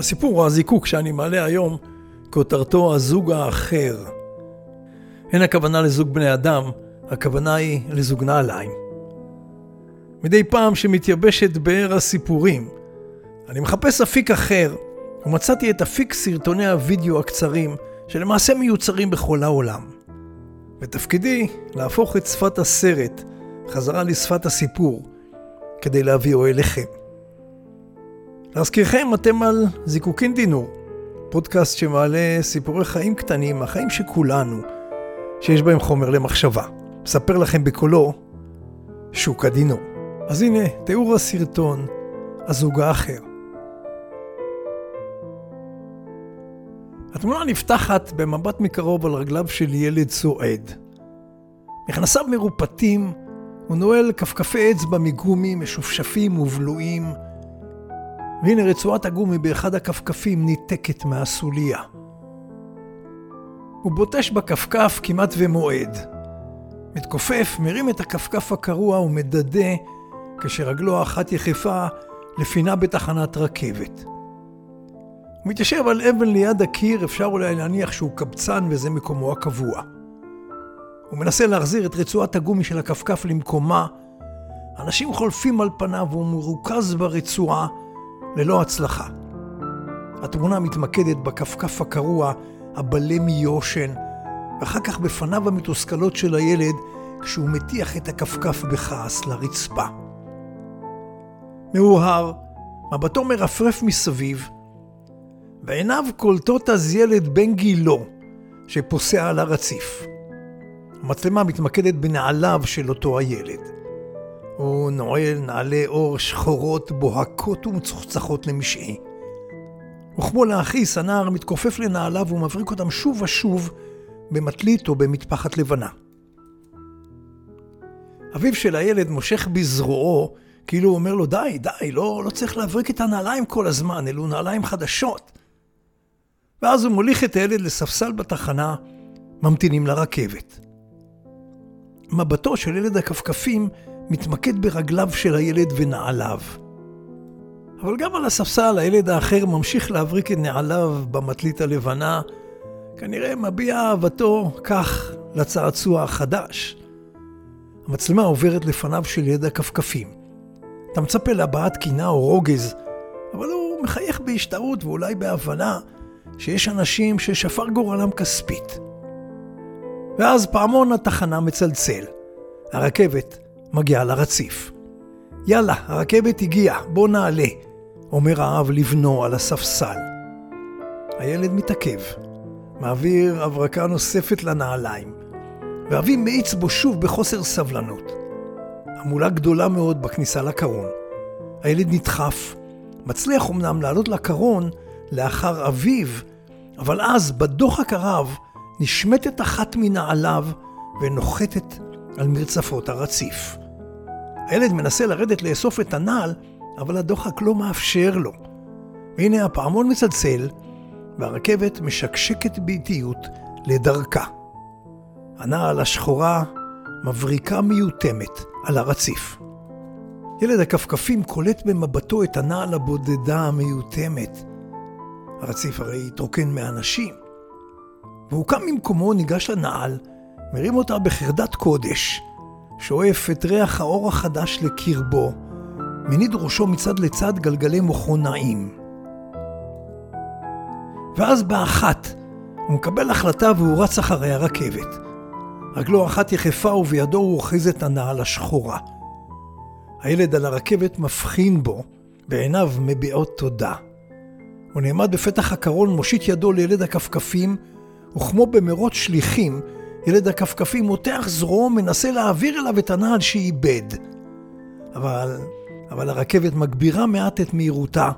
הסיפור הזיקוק שאני מעלה היום, כותרתו הזוג האחר. אין הכוונה לזוג בני אדם, הכוונה היא לזוג נעליים. מדי פעם שמתייבשת באר הסיפורים, אני מחפש אפיק אחר, ומצאתי את אפיק סרטוני הוידאו הקצרים, שלמעשה מיוצרים בכל העולם. ותפקידי להפוך את שפת הסרט חזרה לשפת הסיפור, כדי להביאו אליכם. להזכירכם, אתם על זיקוקין דינור, פודקאסט שמעלה סיפורי חיים קטנים, החיים של כולנו, שיש בהם חומר למחשבה. מספר לכם בקולו שוק הדינור. אז הנה, תיאור הסרטון, הזוג האחר. התמונה נפתחת במבט מקרוב על רגליו של ילד סועד. מכנסיו מרופטים, הוא נועל כפכפי אצבע מגומי משופשפים ובלועים, והנה רצועת הגומי באחד הכפכפים ניתקת מהסוליה. הוא בוטש בכפכף כמעט ומועד. מתכופף, מרים את הכפכף הקרוע ומדדה כשרגלו האחת יחפה לפינה בתחנת רכבת. הוא מתיישב על אבן ליד הקיר, אפשר אולי להניח שהוא קבצן וזה מקומו הקבוע. הוא מנסה להחזיר את רצועת הגומי של הכפכף למקומה. אנשים חולפים על פניו והוא מרוכז ברצועה ללא הצלחה. התמונה מתמקדת בכפכף הקרוע, הבלה מיושן, ואחר כך בפניו המתוסכלות של הילד כשהוא מטיח את הכפכף בכעס לרצפה. מאוהר, מבטו מרפרף מסביב, ועיניו קולטות אז ילד בן גילו שפוסע על הרציף. המצלמה מתמקדת בנעליו של אותו הילד. הוא נועל נעלי אור שחורות, בוהקות ומצוחצחות למשעי. וכמו להכעיס, הנער מתכופף לנעליו ומבריק אותם שוב ושוב במטלית או במטפחת לבנה. אביו של הילד מושך בזרועו, כאילו הוא אומר לו, די, די, לא, לא צריך להבריק את הנעליים כל הזמן, אלו נעליים חדשות. ואז הוא מוליך את הילד לספסל בתחנה, ממתינים לרכבת. מבטו של ילד הכפכפים מתמקד ברגליו של הילד ונעליו. אבל גם על הספסל הילד האחר ממשיך להבריק את נעליו במטלית הלבנה, כנראה מביע אהבתו כך לצעצוע החדש. המצלמה עוברת לפניו של ילד הכפכפים. אתה מצפה להבעת קינה או רוגז, אבל הוא מחייך בהשתאות ואולי בהבנה שיש אנשים ששפר גורלם כספית. ואז פעמון התחנה מצלצל. הרכבת מגיעה לרציף. יאללה, הרכבת הגיעה, בוא נעלה, אומר האב לבנו על הספסל. הילד מתעכב, מעביר הברקה נוספת לנעליים, ואבי מאיץ בו שוב בחוסר סבלנות. המולה גדולה מאוד בכניסה לקרון. הילד נדחף, מצליח אמנם לעלות לקרון לאחר אביו, אבל אז, בדוחק הרב, נשמטת אחת מנעליו ונוחתת על מרצפות הרציף. הילד מנסה לרדת לאסוף את הנעל, אבל הדוחק לא מאפשר לו. והנה הפעמון מצלצל, והרכבת משקשקת באיטיות לדרכה. הנעל השחורה מבריקה מיותמת על הרציף. ילד הכפכפים קולט במבטו את הנעל הבודדה המיותמת. הרציף הרי התרוקן מאנשים. והוא קם ממקומו, ניגש לנעל, מרים אותה בחרדת קודש, שואף את ריח האור החדש לקרבו, מניד ראשו מצד לצד גלגלי מוחו נעים. ואז באחת הוא מקבל החלטה והוא רץ אחרי הרכבת. רגלו אחת יחפה ובידו הוא אוחז את הנעל השחורה. הילד על הרכבת מבחין בו, ועיניו מביעות תודה. הוא נעמד בפתח הקרון, מושיט ידו לילד הכפכפים, וכמו במרוץ שליחים, ילד הכפכפים מותח זרועו, מנסה להעביר אליו את הנעל שאיבד. אבל, אבל הרכבת מגבירה מעט את מהירותה,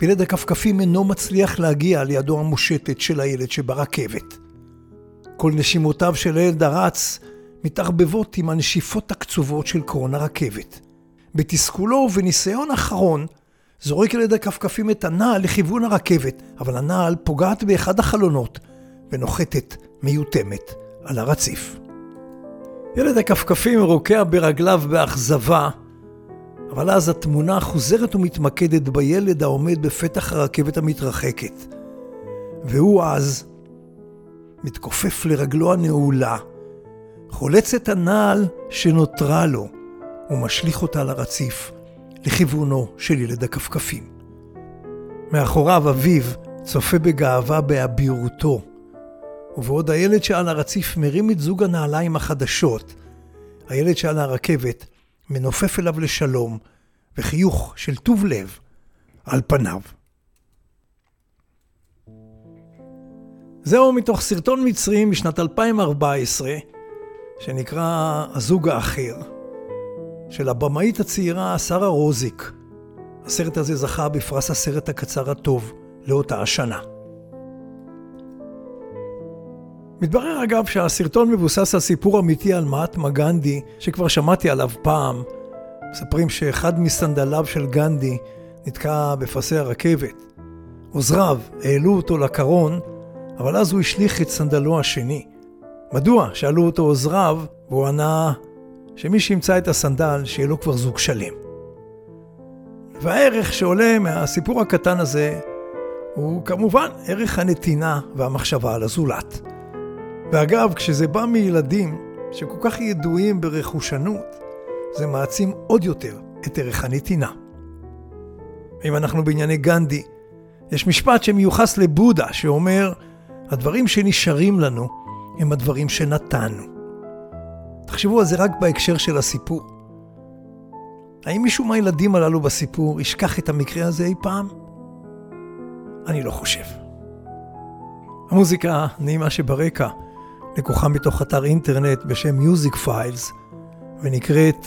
וילד הכפכפים אינו מצליח להגיע לידו המושטת של הילד שברכבת. כל נשימותיו של הילד הרץ מתערבבות עם הנשיפות הקצובות של קרון הרכבת. בתסכולו ובניסיון אחרון, זורק ילד הכפכפים את הנעל לכיוון הרכבת, אבל הנעל פוגעת באחד החלונות ונוחתת מיותמת על הרציף. ילד הכפכפים רוקע ברגליו באכזבה, אבל אז התמונה חוזרת ומתמקדת בילד העומד בפתח הרכבת המתרחקת. והוא אז מתכופף לרגלו הנעולה, חולץ את הנעל שנותרה לו, ומשליך אותה לרציף, לכיוונו של ילד הכפכפים. מאחוריו אביו צופה בגאווה באבירותו, ובעוד הילד שעל הרציף מרים את זוג הנעליים החדשות, הילד שעל הרכבת מנופף אליו לשלום, וחיוך של טוב לב על פניו. זהו מתוך סרטון מצרי משנת 2014, שנקרא הזוג האחר, של הבמאית הצעירה שרה רוזיק. הסרט הזה זכה בפרס הסרט הקצר הטוב לאותה השנה. מתברר אגב שהסרטון מבוסס על סיפור אמיתי על מהטמה גנדי, שכבר שמעתי עליו פעם. מספרים שאחד מסנדליו של גנדי נתקע בפסי הרכבת. עוזריו העלו אותו לקרון, אבל אז הוא השליך את סנדלו השני. מדוע? שאלו אותו עוזריו, והוא ענה שמי שימצא את הסנדל, שיהיה לו כבר זוג שלם. והערך שעולה מהסיפור הקטן הזה הוא כמובן ערך הנתינה והמחשבה על הזולת. ואגב, כשזה בא מילדים שכל כך ידועים ברכושנות, זה מעצים עוד יותר את ערך הנתינה. אם אנחנו בענייני גנדי, יש משפט שמיוחס לבודה שאומר, הדברים שנשארים לנו הם הדברים שנתנו. תחשבו על זה רק בהקשר של הסיפור. האם מישהו מהילדים הללו בסיפור ישכח את המקרה הזה אי פעם? אני לא חושב. המוזיקה נעימה שברקע לקוחה מתוך אתר אינטרנט בשם Music Files ונקראת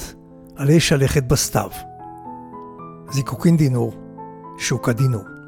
עלי שלכת בסתיו. זיקוקין דינור, שוק הדינור.